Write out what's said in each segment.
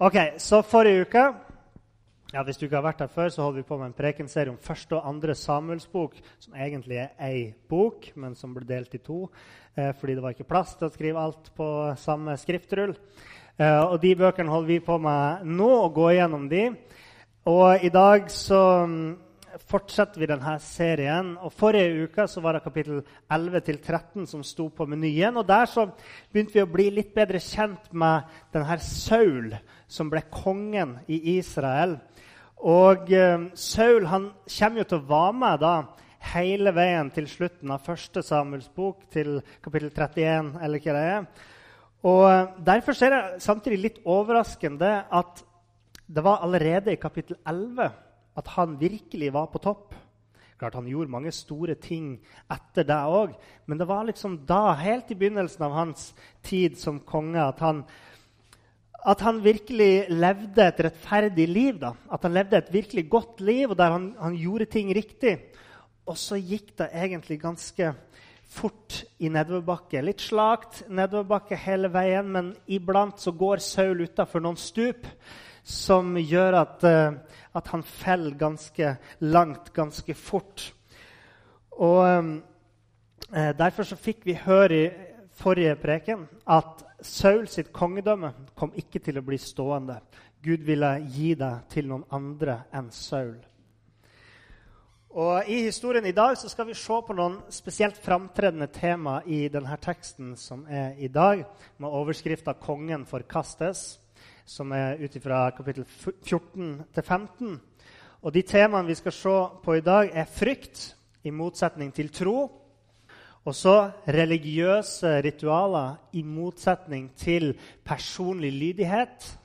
Ok, så forrige uke ja, Hvis du ikke har vært her før, så holder vi på med en prekenserie om første og andre Samuels bok, som egentlig er ei bok, men som ble delt i to eh, fordi det var ikke plass til å skrive alt på samme skriftrull. Eh, og de bøkene holder vi på med nå, og går gjennom de. Og i dag så mm, fortsetter vi denne serien. Og Forrige uke var det kapittel 11-13 som sto på menyen. og Der begynte vi å bli litt bedre kjent med denne Saul, som ble kongen i Israel. Og eh, Saul han kommer jo til å være med da, hele veien til slutten av første Samuels bok, til kapittel 31. eller hva det er. Og eh, Derfor er det samtidig litt overraskende at det var allerede i kapittel 11 at han virkelig var på topp. Klart Han gjorde mange store ting etter det òg, men det var liksom da, helt i begynnelsen av hans tid som konge, at han at han virkelig levde et rettferdig liv. Da. At han levde et virkelig godt liv, og der han, han, gjorde ting riktig. Og så gikk det egentlig ganske fort i nedoverbakke. Litt slakt nedoverbakke hele veien, men iblant så går Saul utafor noen stup som gjør at, uh, at han faller ganske langt ganske fort. Og um, Derfor så fikk vi høre i forrige preken at Saul sitt kongedømme kom ikke til å bli stående. Gud ville gi det til noen andre enn Saul. Og I historien i dag skal vi se på noen spesielt framtredende tema i denne teksten som er i dag, med overskrifta 'Kongen forkastes', som er ut fra kapittel 14 15. Og De temaene vi skal se på i dag, er frykt i motsetning til tro og så religiøse ritualer i motsetning til personlig lydighet.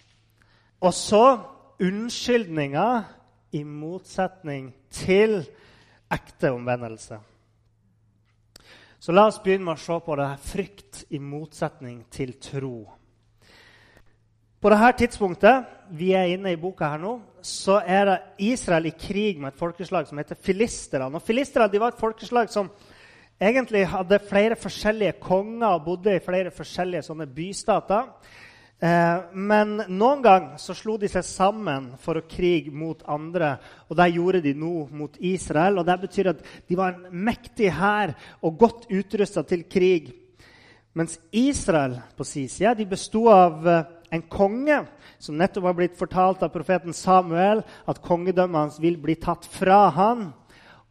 Og så unnskyldninger i motsetning til ekte omvendelse. Så la oss begynne med å se på det her frykt i motsetning til tro. På dette tidspunktet vi er inne i boka her nå, så er det Israel i krig med et folkeslag som heter filisterne. Og Filisterne var et folkeslag som egentlig hadde flere forskjellige konger og bodde i flere forskjellige bystater. Eh, men noen gang så slo de seg sammen for å krige mot andre. Og det gjorde de nå mot Israel. og Det betyr at de var en mektig hær og godt utrusta til krig. Mens Israel på sin side de besto av eh, en konge som nettopp har blitt fortalt av profeten Samuel at kongedømmet hans vil bli tatt fra han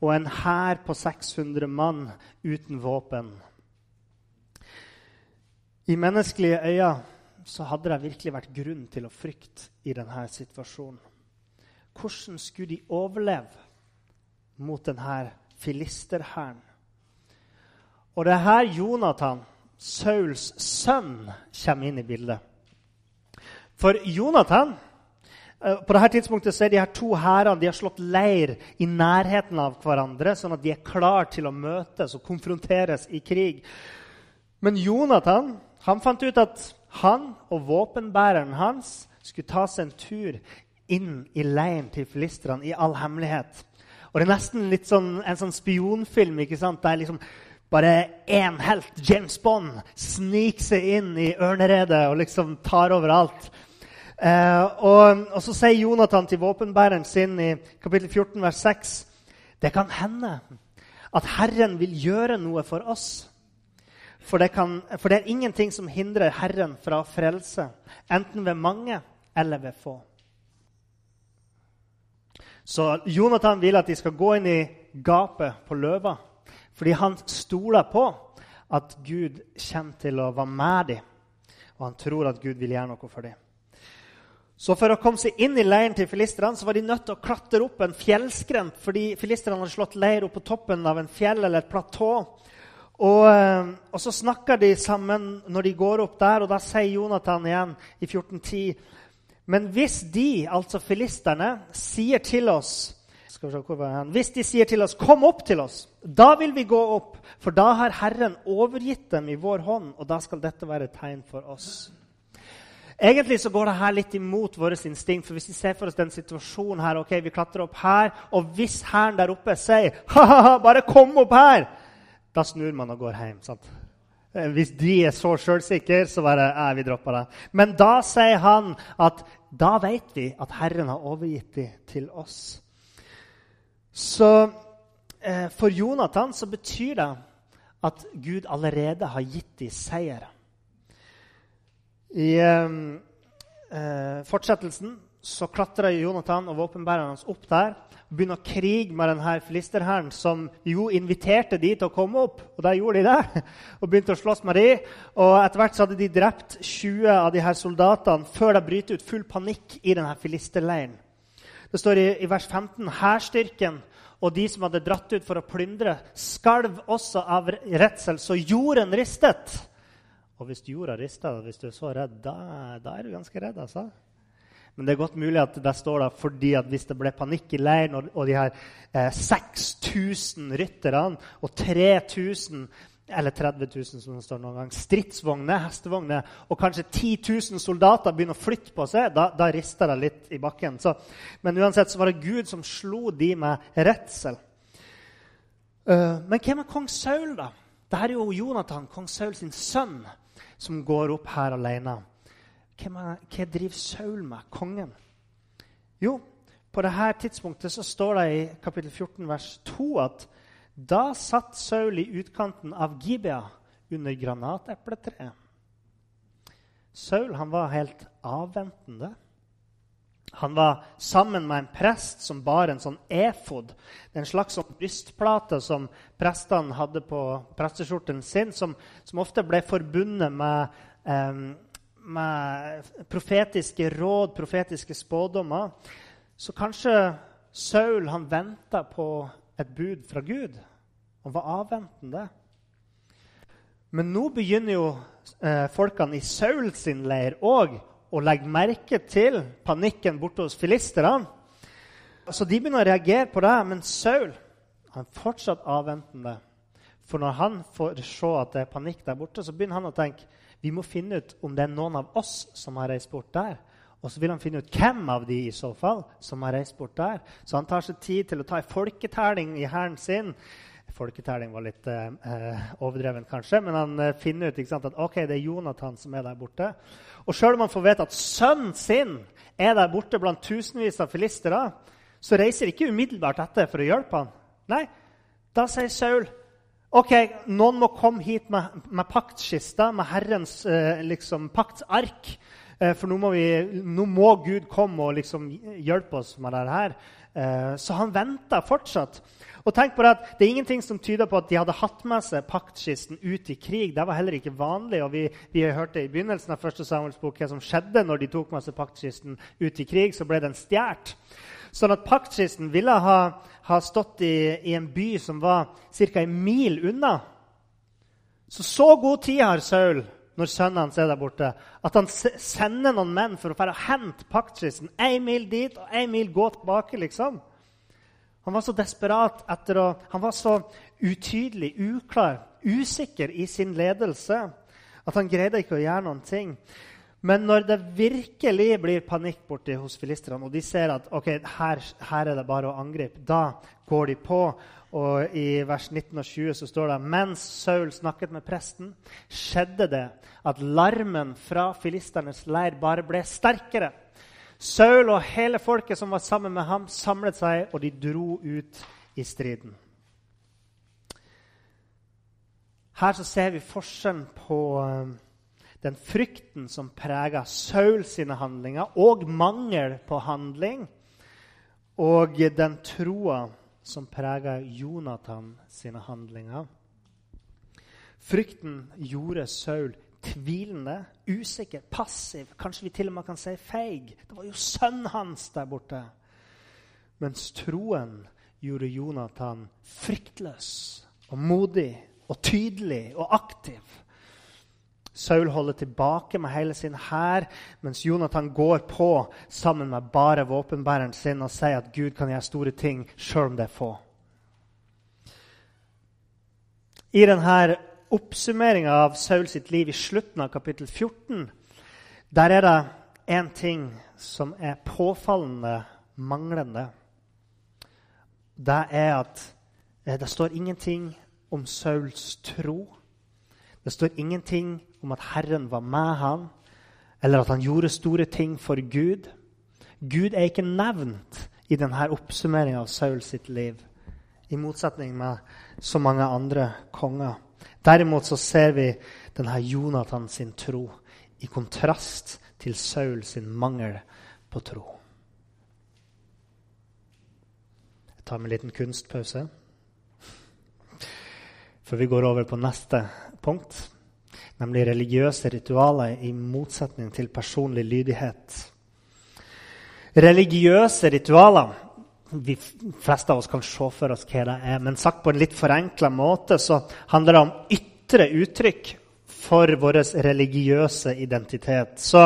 og en hær på 600 mann uten våpen. I menneskelige øyne så hadde det virkelig vært grunn til å frykte i denne situasjonen. Hvordan skulle de overleve mot denne filisterhæren? Og det er her Jonathan, Sauls sønn, kommer inn i bildet. For Jonathan Eh, på dette tidspunktet er de her to hærene de har slått leir i nærheten av hverandre, sånn at de er klare til å møtes og konfronteres i krig. Men Jonathan han fant ut at han og våpenbæreren hans skulle ta seg en tur inn i leiren til filistrene i all hemmelighet. Og Det er nesten litt sånn, en sånn spionfilm ikke sant? der liksom bare én helt, James Bond, sniker seg inn i ørneredet og liksom tar over alt. Eh, og, og, Så sier Jonathan til våpenbæreren sin i kapittel 14, vers 6.: Det kan hende at Herren vil gjøre noe for oss. For det, kan, for det er ingenting som hindrer Herren fra frelse, enten ved mange eller ved få. Så Jonathan vil at de skal gå inn i gapet på løva, fordi han stoler på at Gud kommer til å være med dem, og han tror at Gud vil gjøre noe for dem. Så for å komme seg inn i leiren til filistrene så var de nødt til å klatre opp en fjellskrent, fordi filistrene hadde slått leir opp på toppen av en fjell eller et platå. Og, eh, og, så snakker de sammen når de går opp der, og da sier Jonathan igjen i 1410.: Men hvis de, altså filisterne, sier til oss skal vi se, hvor var han. Hvis de sier til oss 'Kom opp til oss', da vil vi gå opp, for da har Herren overgitt dem i vår hånd, og da skal dette være et tegn for oss. Egentlig så går det her litt imot vårt instinkt. for Hvis vi ser for oss den situasjonen her, ok, vi klatrer opp her, og hvis hæren der oppe sier ha-ha-ha, bare kom opp her, da snur man og går hjem. sant? Eh, hvis de er så sjølsikre, så bare eh, vi dropper det. Men da sier han at da vet vi at Herren har overgitt dem til oss. Så eh, for Jonathan så betyr det at Gud allerede har gitt dem seier. I eh, eh, fortsettelsen så klatrer Jonathan og våpenbærerne hans opp der og begynner å krige med denne filisterhæren, som jo inviterte de til å komme opp. Og det gjorde de det, og begynte å slåss med de. Og etter hvert så hadde de drept 20 av de her soldatene før det bryter ut full panikk i denne filisterleiren. Det står i, i vers 15.: Hærstyrken og de som hadde dratt ut for å plyndre, skalv også av redsel, så jorden ristet. Og hvis jorda rister, hvis du er så redd, da, da er du ganske redd. altså. Men det er godt mulig at det står da fordi at hvis det ble panikk i leiren, og, og de her eh, 6000 rytterne og 3000 eller 30 000, som det står noen gang, stridsvogner, hestevogner, og kanskje 10 000 soldater begynner å flytte på seg, da, da rister det litt i bakken. Så, men uansett så var det Gud som slo de med redsel. Uh, men hvem er kong Saul, da? Dette er jo Jonathan, kong Saul sin sønn, som går opp her alene. Er, hva driver Saul med, kongen? Jo, på dette tidspunktet så står det i kapittel 14 vers 2 at da satt Saul i utkanten av Gibea under granatepletreet. Saul han var helt avventende. Han var sammen med en prest som bar en sånn efod. En slags sånn brystplate som prestene hadde på presteskjorten sin, som, som ofte ble forbundet med, eh, med profetiske råd, profetiske spådommer. Så kanskje Saul han venta på et bud fra Gud. og var avventende. Men nå begynner jo eh, folkene i Saul sin leir òg å legger merke til panikken borte hos filisterne. Så de begynner å reagere på det. Men Saul han er fortsatt avventende. For når han får se at det er panikk der borte, så begynner han å tenke vi må finne ut om det er noen av oss som har reist bort der. Og så vil han finne ut hvem av de i så fall som har reist bort der. Så han tar seg tid til å ta en folketelling i hæren sin. Folketelling var litt eh, overdreven, kanskje, men han eh, finner ut sant, at ok, det er Jonathan som er der borte. Og sjøl om han får vite at sønnen sin er der borte blant tusenvis av filistere, så reiser ikke umiddelbart etter for å hjelpe han. Nei, da sier Saul ok, noen må komme hit med, med paktskista, med Herrens eh, liksom, paktsark. Eh, for nå må, vi, nå må, Gud komme og liksom hjelpe oss med dette. her. Eh, så han venta fortsatt. Og tenk på Det at det er ingenting som tyder på at de hadde hatt med seg paktkisten ut i krig. Det var heller ikke vanlig. og Vi, vi hørte i begynnelsen av første Samuels hva som skjedde når de tok med seg paktkisten ut i krig. Så ble den stjålet. Sånn at paktkisten ville ha, ha stått i, i, en by som var ca. en mil unna. Så så god tid har Saul når sønnen hans er der borte, at han sender noen menn for å hente paktkisten. Én mil dit og én mil gå tilbake. liksom. Han var så desperat etter å Han var så utydelig, uklar, usikker i sin ledelse at han greide ikke å gjøre noen ting. Men når det virkelig blir panikk borti hos filistrene, og de ser at ok, her, her er det bare å angripe, da går de på og I vers 19 og 20 så står det mens Saul snakket med presten, skjedde det at larmen fra filisternes leir bare ble sterkere. Saul og hele folket som var sammen med ham, samlet seg, og de dro ut i striden. Her så ser vi forskjellen på eh, den frykten som preger Saul sine handlinger, og mangel på handling, og den troa som preger Jonathan sine handlinger. Frykten gjorde Saul tvilende, usikker, passiv. Kanskje vi til og med kan si feig. Det var jo sønnen hans der borte. Mens troen gjorde Jonathan fryktløs og modig og tydelig og aktiv. Saul holder tilbake med hele sin hær, mens Jonathan går på sammen med bare våpenbæreren sin og sier at Gud kan gjøre store ting sjøl om det er få. I denne oppsummeringa av Saul sitt liv i slutten av kapittel 14 der er det én ting som er påfallende manglende. Det er at eh, det står ingenting om Sauls tro. Det står ingenting om at Herren var med ham, eller at han gjorde store ting for Gud. Gud er ikke nevnt i denne oppsummeringa av Saul sitt liv, i motsetning med så mange andre konger. Derimot så ser vi denne Jonathan sin tro i kontrast til Saul sin mangel på tro. Jeg tar meg en liten kunstpause før vi går over på neste punkt, nemlig religiøse ritualer i motsetning til personlig lydighet. Religiøse ritualer De fleste av oss kan se for oss hva det er, men sagt på en litt forenkla måte så handler det om ytre uttrykk for vår religiøse identitet. Så,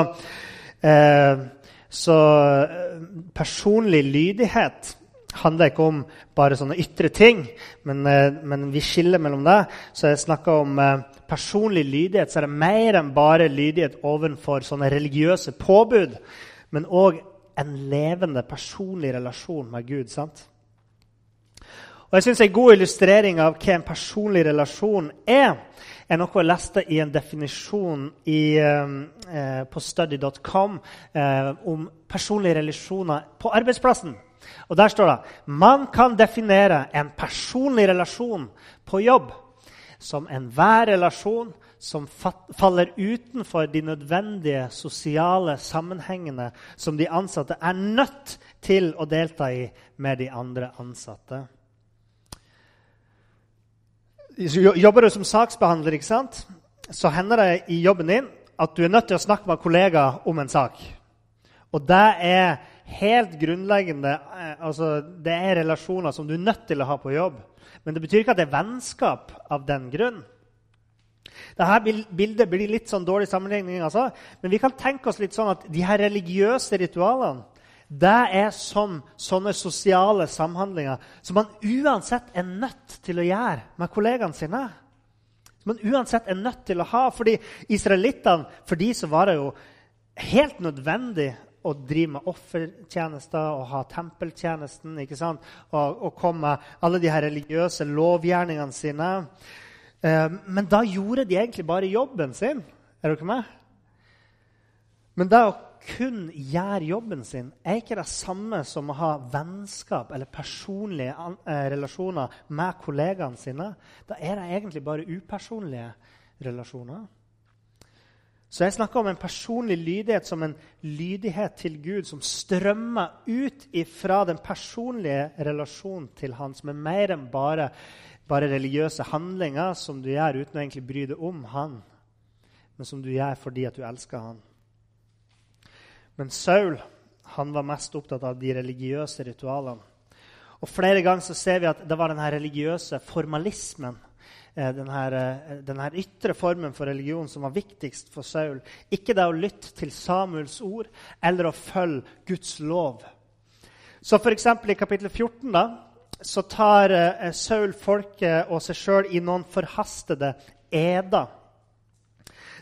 eh, så eh, personlig lydighet handler ikke om bare sånne ytre ting, men, eh, men vi skiller mellom det. Så jeg snakker om eh, personlig lydighet, så er det mer enn bare lydighet overfor sånne religiøse påbud, men òg en levende, personlig relasjon med Gud. sant? Og jeg synes En god illustrering av hva en personlig relasjon er, er noe jeg leste i en definisjon i, eh, på study.com eh, om personlige relasjoner på arbeidsplassen. Og Der står det man kan definere en personlig relasjon på jobb som enhver relasjon som faller utenfor de nødvendige sosiale sammenhengene som de ansatte er nødt til å delta i med de andre ansatte. Jobber du som saksbehandler, ikke sant? så hender det i jobben din at du er nødt til å snakke med kollegaer om en sak. Og det er helt grunnleggende eh, altså, Det er relasjoner som du er nødt til å ha på jobb. Men det betyr ikke at det er vennskap av den grunn. Dette bildet blir litt sånn dårlig sammenligning, altså. men vi kan tenke oss litt sånn at de her religiøse ritualene det er som sånne sosiale samhandlinger som man uansett er nødt til å gjøre med kollegaene sine. Som man uansett er nødt til å ha. Fordi israelittene, for de så var det jo helt nødvendig å drive med offertjenester og ha tempeltjenesten ikke sant? Og, og komme med alle de her religiøse lovgjerningene sine. Eh, men da gjorde de egentlig bare jobben sin. Er dere med? Men det å kun gjøre jobben sin er ikke det samme som å ha vennskap eller personlige eh, relasjoner med kollegaene sine. Da er det egentlig bare upersonlige relasjoner. Så jeg snakker om en personlig lydighet som en lydighet til Gud som strømmer ut ifra den personlige relasjonen til Han, som er mer enn bare, bare religiøse handlinger som du gjør uten å egentlig bry deg om Han, men som du gjør fordi at du elsker Han. Men Saul han var mest opptatt av de religiøse ritualene. Og Flere ganger så ser vi at det var den religiøse formalismen denne, eh, denne ytre formen for religion som var viktigst for Saul. Ikke det å lytte til Samuels ord eller å følge Guds lov. Så f.eks. i kapittel 14 da, så tar eh, Saul folket og seg sjøl i noen forhastede eder.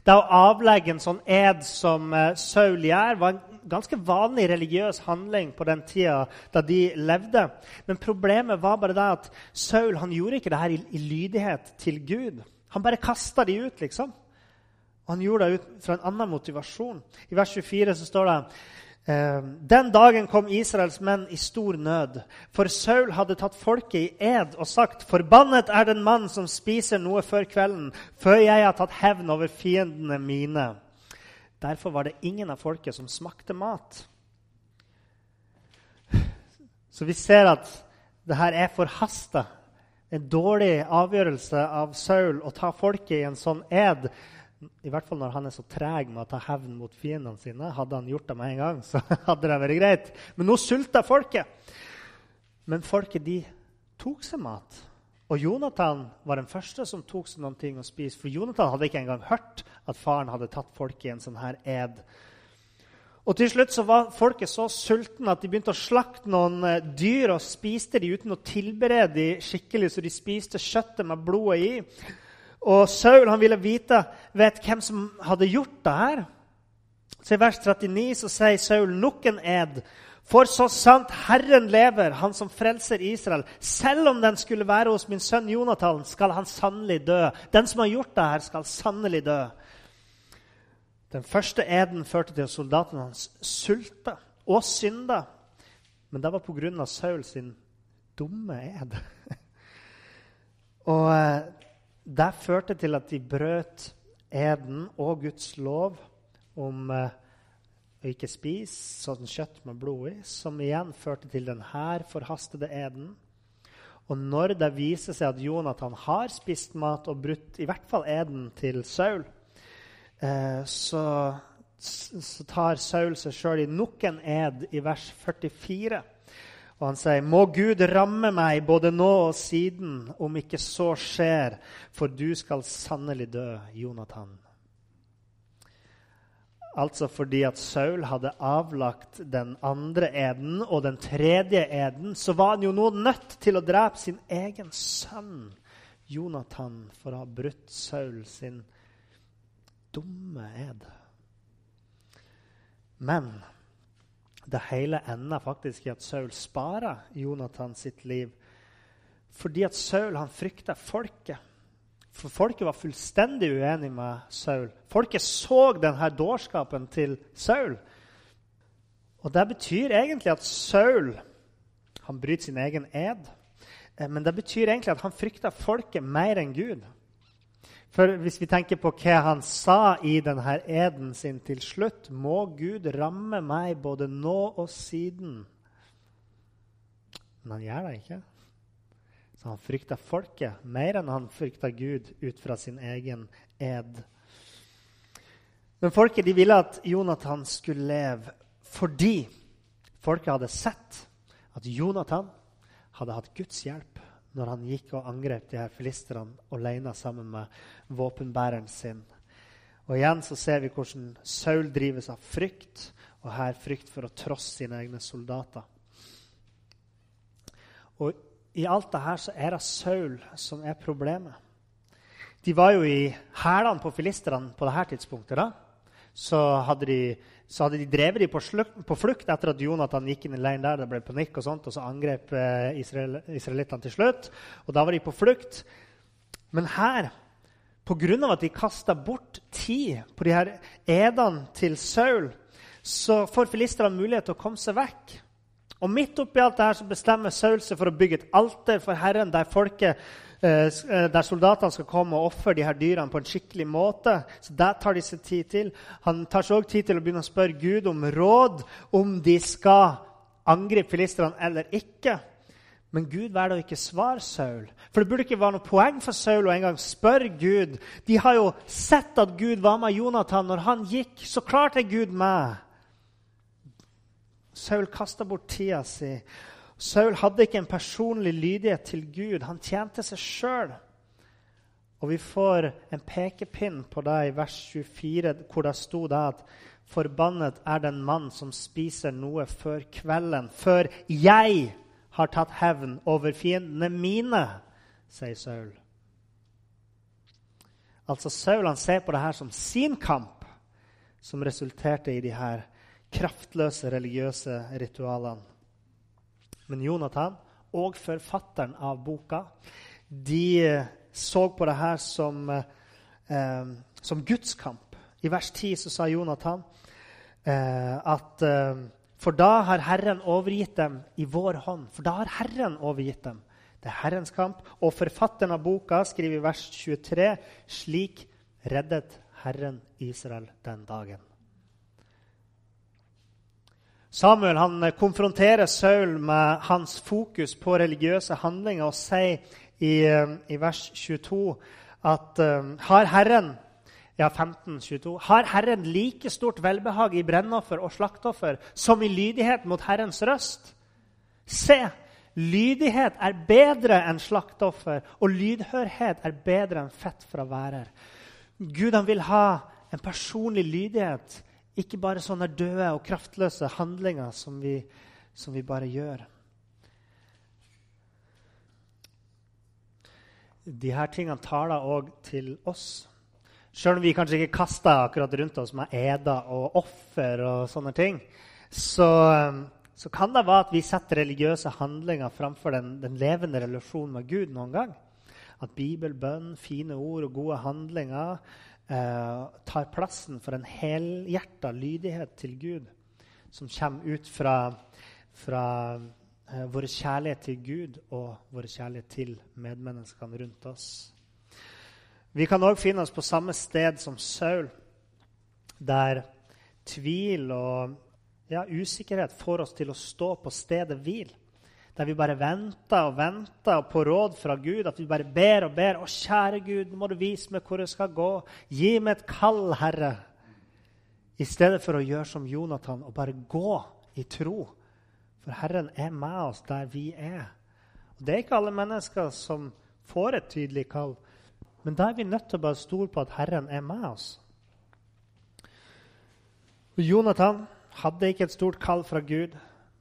Det å avlegge en sånn ed som Saul gjør, var en ganske vanlig religiøs handling på den tida da de levde. Men problemet var bare det at Saul han gjorde ikke det her i, i lydighet til Gud. Han bare kasta de ut, liksom. Og han gjorde det ut fra en annen motivasjon. I vers 24 så står det ehm, den dagen kom Israels menn i stor nød, for Saul hadde tatt folket i ed og sagt:" Forbannet er den mann som spiser noe før kvelden, før jeg har tatt hevn over fiendene mine. Derfor var det ingen av folket som smakte mat. Så vi ser at det her er forhasta. En dårlig avgjørelse av Saul å ta folket i en sånn ed. I hvert fall når han er så treg med å ta hevn mot fiendene sine. Hadde han gjort det med en gang, så hadde det vært greit. Men nå sulta folket. Men folket de tok seg mat. Og Jonathan var den første som tok seg noen ting å spise. For Jonathan hadde ikke engang hørt at faren hadde tatt folket i en sånn her ed. Og til slutt så var folket så sultne at de begynte å slakte noen eh, dyr og spiste de uten å tilberede de skikkelig, så de spiste kjøttet med blodet i. Og Saul han ville vite vet hvem som hadde gjort det her. Så I vers 39 så sier Saul nok en ed. For så sant Herren lever, han som frelser Israel, selv om den skulle være hos min sønn Jonathan, skal han sannelig dø. Den som har gjort det her, skal sannelig dø. Den første eden førte til at soldatene hans sulta og synda. Men det var pga. Saul sin dumme ed. og eh, det førte til at de brøt eden og Guds lov om eh, å ikke spise sånn kjøtt med blod i, som igjen førte til denne forhastede eden. Og når det viser seg at Jonathan har spist mat og brutt i hvert fall eden til Saul, Eh, så, så, tar Saul seg sjøl i nok en ed i vers 44. Og han sier, 'Må Gud ramme meg både nå og siden, om ikke så skjer, for du skal sannelig dø, Jonathan.' Altså fordi at Saul hadde avlagt den andre eden og den tredje eden, så var han jo nå nødt til å drepe sin egen sønn, Jonathan, for å ha brutt Saul sin dumme ed. Men det hele ender faktisk i at Saul sparer Jonathan sitt liv. Fordi at Saul han frykter folket. For folket var fullstendig uenig med Saul. Folket så denne dårskapen til Saul. Og Det betyr egentlig at Saul han bryter sin egen ed. Eh, men det betyr egentlig at han frykter folket mer enn Gud. For hvis vi tenker på hva han sa i denne eden sin til slutt Må Gud ramme meg både nå og siden. Men han gjør det ikke. Han frykta folket mer enn han frykta Gud ut fra sin egen ed. Men folket de ville at Jonathan skulle leve fordi folket hadde sett at Jonathan hadde hatt Guds hjelp når han gikk og angrep de her filisterne alene sammen med våpenbæreren sin. Og Igjen så ser vi hvordan Saul drives av frykt, og her frykt for å trosse sine egne soldater. Og I alt det her så er det Saul som er problemet. De var jo i hælene på filisterne på dette tidspunktet. da. Så hadde de så hadde de drevet dem på, på, flukt etter at Jonathan gikk inn i leiren der. Det ble panikk, og sånt, og så angrep eh, Israel, israelittene til slutt. Og da var de på flukt. Men her, pga. at de kasta bort tid på de her edene til Saul, så får filisterne mulighet til å komme seg vekk. Og midt oppi alt det her så bestemmer Saul seg for å bygge et alter for Herren, der folket Eh, eh, der soldatene skal komme og ofre de her dyrene på en skikkelig måte. Så Det tar de seg tid til. Han tar seg også tid til å begynne å spørre Gud om råd om de skal angripe filistrene eller ikke. Men Gud velger å ikke svare Saul. For det burde ikke være noe poeng for Saul å engang spørre Gud. De har jo sett at Gud var med Jonathan når han gikk. Så klart er Gud med. Saul kasta bort tida si. Saul hadde ikke en personlig lydighet til Gud. Han tjente seg sjøl. Og vi får en pekepinn på det i vers 24, hvor det sto det at Forbannet er den mann som spiser noe før kvelden, før jeg har tatt hevn over fiendene mine, sier Saul. Altså Saul han ser på det her som sin kamp, som resulterte i de her kraftløse religiøse ritualene. Men Jonathan og forfatteren av boka de så på det her som, eh, som Guds kamp. I vers 10 så sa Jonathan eh, at eh, For da har Herren overgitt dem i vår hånd. For da har Herren overgitt dem. Det er Herrens kamp. Og forfatteren av boka skriver i vers 23.: Slik reddet Herren Israel den dagen. Samuel han eh, konfronterer Saul med hans fokus på religiøse handlinger og sier i, eh, i vers 22 at um, har Herren ja, 15, 22, har Herren like stort velbehag i brennoffer og slaktoffer som i lydighet mot Herrens røst? Se, Lydighet er bedre enn slaktoffer, og lydhørhet er bedre enn fett fra værer. Gud han vil ha en personlig lydighet, ikke bare sånne døde og kraftløse handlinger som vi, som vi bare gjør. De her tingene taler òg til oss. Sjøl om vi kanskje ikke kaster akkurat rundt oss med eder og offer, og sånne ting, så, så, kan det være at vi setter religiøse handlinger framfor den, den, levende relasjonen med Gud noen gang. At Bibel, bønn, fine ord og gode handlinger tar plassen for en helhjerta lydighet til Gud som kommer ut fra, fra eh, vår kjærlighet til Gud og vår kjærlighet til medmenneskene rundt oss. Vi kan òg finne oss på samme sted som Saul, der tvil og ja, usikkerhet får oss til å stå på stedet hvil. Der vi bare venter og venter på råd fra Gud. At vi bare ber og ber. 'Å, kjære Gud, nå må du vise meg hvor jeg skal gå.' 'Gi meg et kall, Herre.' I stedet for å gjøre som Jonathan og bare gå i tro. For Herren er med oss der vi er. Og det er ikke alle mennesker som får et tydelig kall. Men da er vi nødt til å bare stole på at Herren er med oss. Og Jonathan hadde ikke et stort kall fra Gud,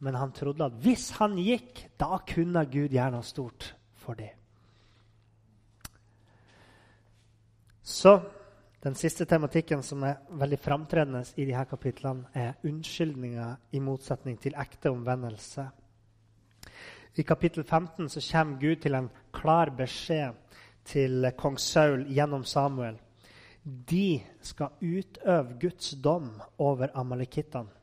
men han trodde at hvis han gikk, da kunne Gud gjøre noe stort for dem. Så den siste tematikken som er veldig framtredende i disse kapitlene, er unnskyldninger i motsetning til ekte omvendelse. I kapittel 15 så kommer Gud til en klar beskjed til kong Saul gjennom Samuel. De skal utøve Guds dom over amalekittene,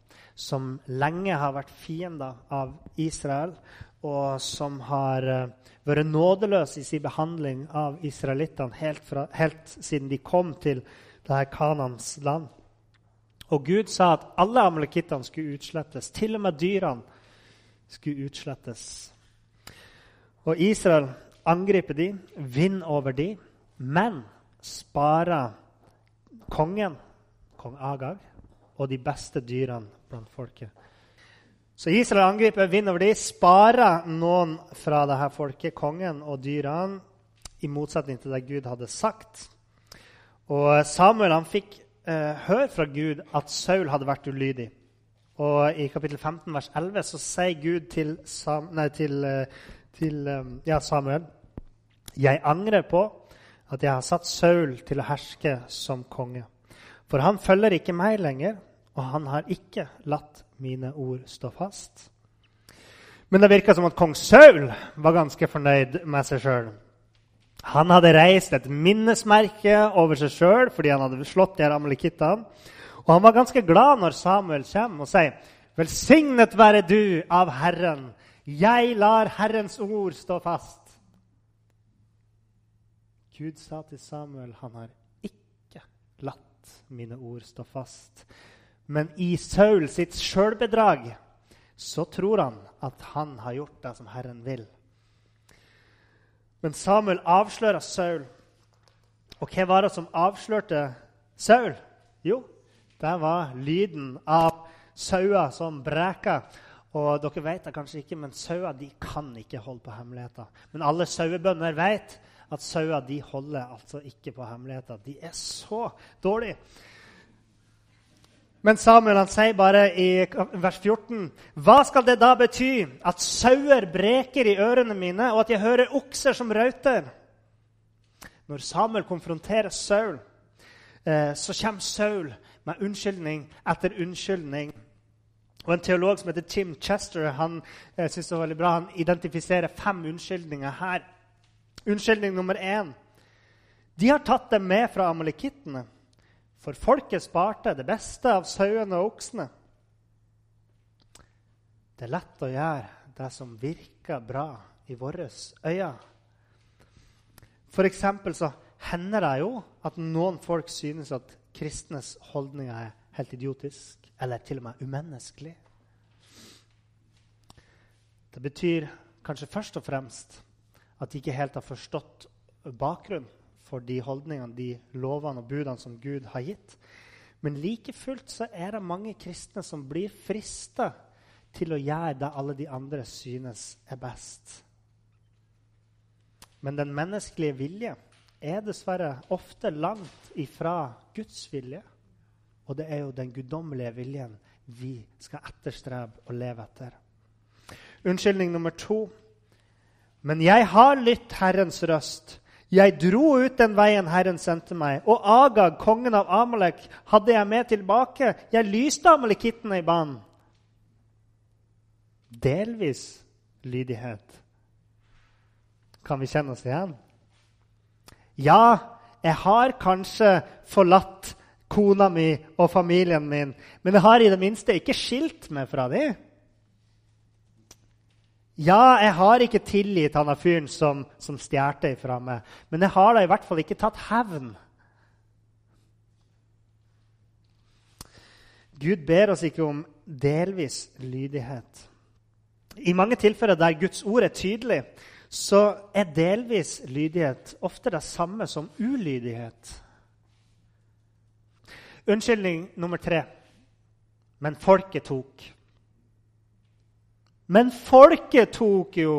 som lenge har vært fiender av Israel, og som har uh, vært nådeløse i sin behandling av israelittene helt, helt siden de kom til det her Kanans land. Og Gud sa at alle amalekittene skulle utslettes. Til og med dyrene skulle utslettes. Og Israel angriper de, vinner over de, men sparer kongen, kong Agag, og de beste dyrene blant folket. Så Israel angriper, vinner over de, sparer noen fra dette folket, kongen og dyrene, i motsetning til det Gud hadde sagt. Og Samuel han fikk eh, høre fra Gud at Saul hadde vært ulydig. Og I kapittel 15, vers 11 så sier Gud til, Sam, nei, til, eh, til um, ja, Samuel Jeg angrer på at jeg har satt Saul til å herske som konge. For han følger ikke meg lenger, og han har ikke latt mine ord stå fast. Men det virka som at kong Saul var ganske fornøyd med seg sjøl. Han hadde reist et minnesmerke over seg sjøl fordi han hadde slått de amalekittene. Og han var ganske glad når Samuel kommer og sier, 'Velsignet være du av Herren.' Jeg lar Herrens ord stå fast. Gud sa til Samuel, han har ikke latt mine ord stå fast. Men i Saul sitt sjølbedrag så tror han at han har gjort det som Herren vil. Men Samuel avslører Saul. Og hva var det som avslørte Saul? Jo, det var lyden av sauer som breka. Og dere vet det kanskje ikke, men sauer de kan ikke holde på hemmeligheter. Men alle sauebønder vet at sauer de holder altså ikke på hemmeligheter. De er så dårlige. Men Samuel han sier bare i vers 14.: Hva skal det da bety at sauer breker i ørene mine, og at jeg hører okser som rauter? Når Samuel konfronterer Saul, eh, så kommer Saul med unnskyldning etter unnskyldning. Og En teolog som heter Tim Chester han jeg synes det var veldig bra, han identifiserer fem unnskyldninger her. Unnskyldning nummer én. De har tatt det med fra amalekittene, for folket sparte det beste av sauene og oksene. Det er lett å gjøre det som virker bra i våre øyne. For eksempel så hender det jo at noen folk synes at kristnes holdninger er helt idiotisk, eller til og med umenneskelig. Det betyr kanskje først og fremst at de ikke helt har forstått bakgrunnen for de holdningene, de lovene og budene som Gud har gitt. Men like fullt så er det mange kristne som blir frista til å gjøre det alle de andre synes er best. Men den menneskelige vilje er dessverre ofte langt ifra Guds vilje. Og det er jo den guddommelige viljen vi skal etterstrebe og leve etter. Unnskyldning nummer to. Men jeg har lytt Herrens røst. Jeg dro ut den veien Herren sendte meg, og Agag, kongen av Amalek, hadde jeg med tilbake. Jeg lyste amalekittene i banen. Delvis lydighet. Kan vi kjenne oss igjen? Ja, jeg har kanskje forlatt kona mi og familien min, men jeg har i det minste ikke skilt meg fra dem. Ja, jeg har ikke tilgitt han fyren som, som stjal fra meg, men jeg har da i hvert fall ikke tatt hevn. Gud ber oss ikke om delvis lydighet. I mange tilfeller der Guds ord er tydelig, så er delvis lydighet ofte det samme som ulydighet. Unnskyldning nummer tre. Men folket tok. Men folket tok jo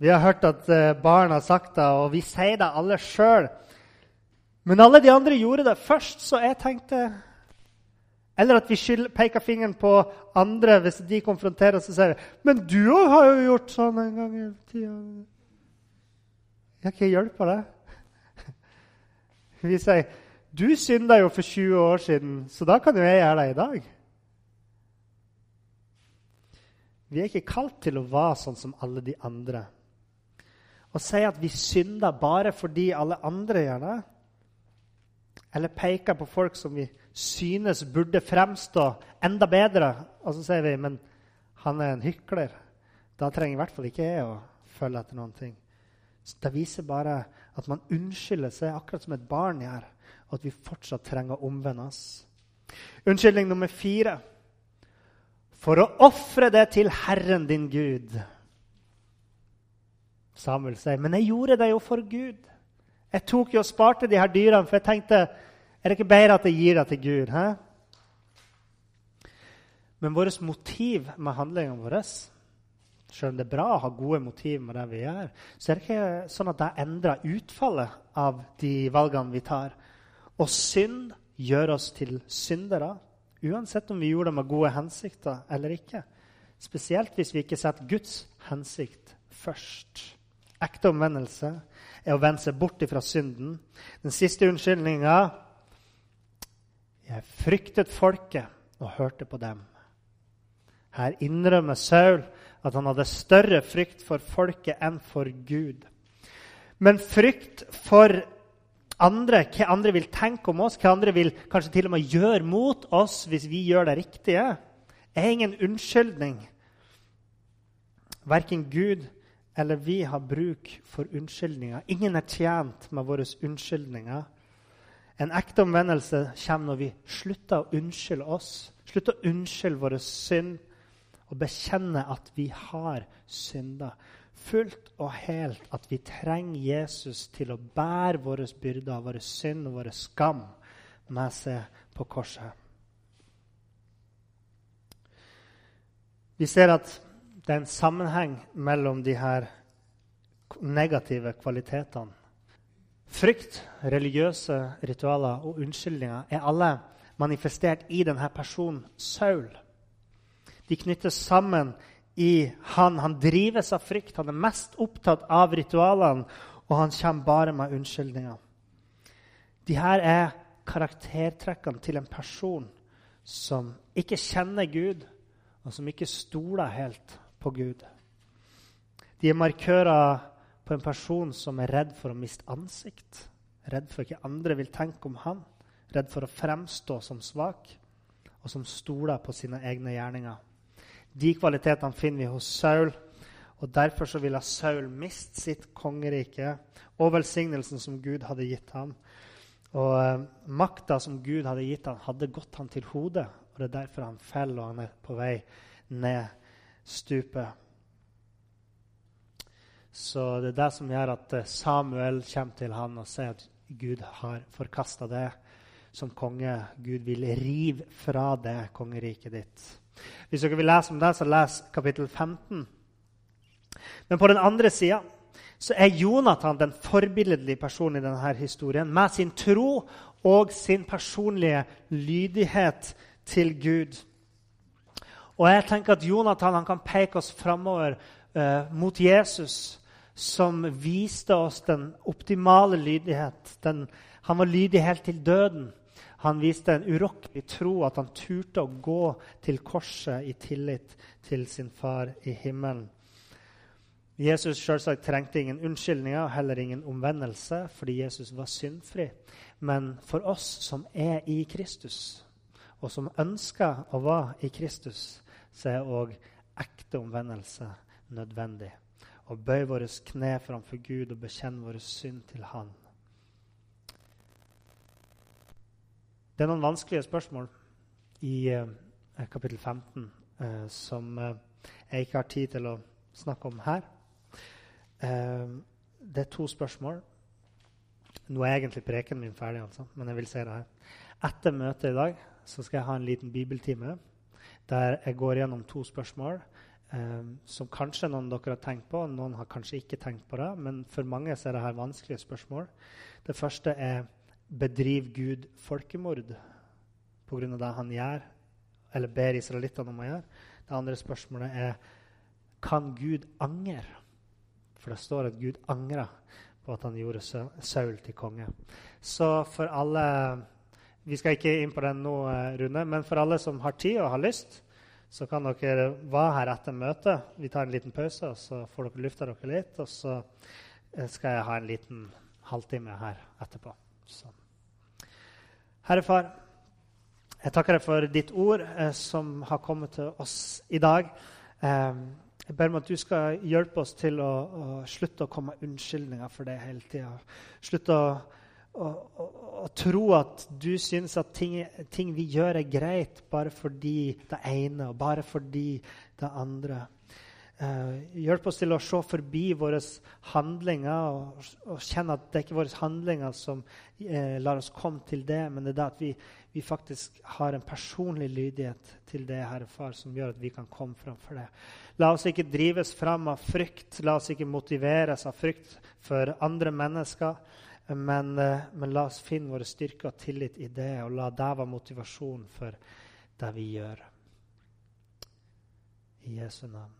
Vi har hørt at eh, barn har sagt det, og vi sier det alle sjøl. Men alle de andre gjorde det først, så jeg tenkte Eller at vi peker fingeren på andre hvis de konfronterer oss og sier Men du òg har jo gjort sånn en gang i tida. Jeg kan hjelper hjelpe deg. Vi sier du synda jo for 20 år siden, så da kan jo jeg gjøre det i dag. Vi er ikke kalt til å være sånn som alle de andre. Å si at vi synder bare fordi alle andre gjør det, eller peker på folk som vi synes burde fremstå enda bedre, og så sier vi men han er en hykler, da trenger i hvert fall ikke jeg å følge etter noen ting. Så det viser bare at man unnskylder seg akkurat som et barn gjør, og at vi fortsatt trenger å omvende oss. Unnskyldning nummer fire for å ofre det til Herren din Gud. Samuel sier, 'Men jeg gjorde det jo for Gud.' Jeg tok jo og sparte de her dyrene, for jeg tenkte er det ikke bedre at jeg gir det til Gud? He? Men vårt motiv med handlingene våre selv om det er bra å ha gode motiv med det vi gjør, så er det ikke sånn at det endrer utfallet av de valgene vi tar. Og synd gjør oss til syndere. Uansett om vi gjorde det med gode hensikter eller ikke. Spesielt hvis vi ikke setter Guds hensikt først. Ekte omvendelse er å vende seg bort fra synden. Den siste unnskyldninga Jeg fryktet folket og hørte på dem. Her innrømmer Saul at han hadde større frykt for folket enn for Gud. Men frykt for andre, hva andre vil tenke om oss, hva andre vil kanskje til og med gjøre mot oss hvis vi gjør det riktige, er ingen unnskyldning. Verken Gud eller vi har bruk for unnskyldninger. Ingen er tjent med våre unnskyldninger. En ekte omvendelse kommer når vi slutter å unnskylde oss, slutter å unnskylde våre synd og bekjenne at vi har synda fullt og helt at vi trenger Jesus til å bære våre byrder, våre synd og våre skam med seg på korset. Vi ser at det er en sammenheng mellom de her negative kvalitetene. Frykt, religiøse ritualer og unnskyldninger er alle manifestert i denne personen Saul. De knyttes sammen i han. Han drives av frykt. Han er mest opptatt av ritualene, og han kommer bare med unnskyldninger. De her er karaktertrekkene til en person som ikke kjenner Gud, og som ikke stoler helt på Gud. De er markører på en person som er redd for å miste ansikt, redd for hva andre vil tenke om han, redd for å fremstå som svak, og som stoler på sine egne gjerninger. De kvalitetene finner vi hos Saul. Og Derfor så ville Saul miste sitt kongerike og velsignelsen som Gud hadde gitt ham. Og eh, makta som Gud hadde gitt ham, hadde gått ham til hodet. Og Det er derfor han faller, og han er på vei ned stupet. Så det er det som gjør at eh, Samuel kommer til han og sier at Gud har forkasta det. som konge. Gud vil rive fra det kongeriket ditt. Hvis dere vil lese om det, så les kapittel 15. Men på den andre sida så er Jonathan den forbilledlige personen i denne historien med sin tro og sin personlige lydighet til Gud. Og jeg tenker at Jonathan kan peke oss framover eh, mot Jesus, som viste oss den optimale lydighet. Den, han var lydig helt til døden. Han viste en urokkelig tro, at han turte å gå til korset i tillit til sin far i himmelen. Jesus selvsagt trengte ingen unnskyldninger og heller ingen omvendelse fordi Jesus var syndfri. Men for oss som er i Kristus, og som ønsker å være i Kristus, så er òg ekte omvendelse nødvendig. Å bøye våre kne framfor Gud og bekjenne våre synd til Han. Det er noen vanskelige spørsmål i eh, kapittel 15 eh, som eh, jeg ikke har tid til å snakke om her. Ehm, det er to spørsmål. Nå er egentlig preken min ferdig, altså, men jeg vil si det her. Etter møtet i dag så skal jeg ha en liten bibeltime der jeg går gjennom to spørsmål um, som kanskje noen av dere har tenkt på, noen har kanskje ikke tenkt på det, men for mange er det her vanskelige spørsmål. Det første er bedriver Gud folkemord pga. det han gjør, eller ber israelittene om å gjøre? Det andre spørsmålet er kan Gud angre? For det står at Gud angra på at han gjorde Saul til konge. Så for alle Vi skal ikke inn på den nå, eh, Rune, men for alle som har tid og har lyst, så kan dere være her etter møtet. Vi tar en liten pause, og så får dere lufta dere litt. Og så eh, skal jeg ha en liten halvtime her etterpå. Så. Herre Far, jeg takker deg for ditt ord eh, som har kommet til oss i dag. Eh, jeg ber om at du skal hjelpe oss til å, å slutte å komme med unnskyldninger for det hele tida. Slutte å, å, å, tro at du syns at ting, ting, vi gjør, er greit bare fordi det ene og bare fordi det andre. Uh, hjelp oss til å se forbi våre handlinger og, og, kjenne at det er ikke våre handlinger som eh, lar oss komme til det, men det er det at vi, vi, faktisk har en personlig lydighet til det, Herre Far, som gjør at vi kan komme framfor det. La oss ikke drives fram av frykt, la oss ikke motiveres av frykt for andre mennesker. Men, eh, men la oss finne våre styrker og tillit i det, og la det være motivasjon for det vi gjør. I Jesu navn.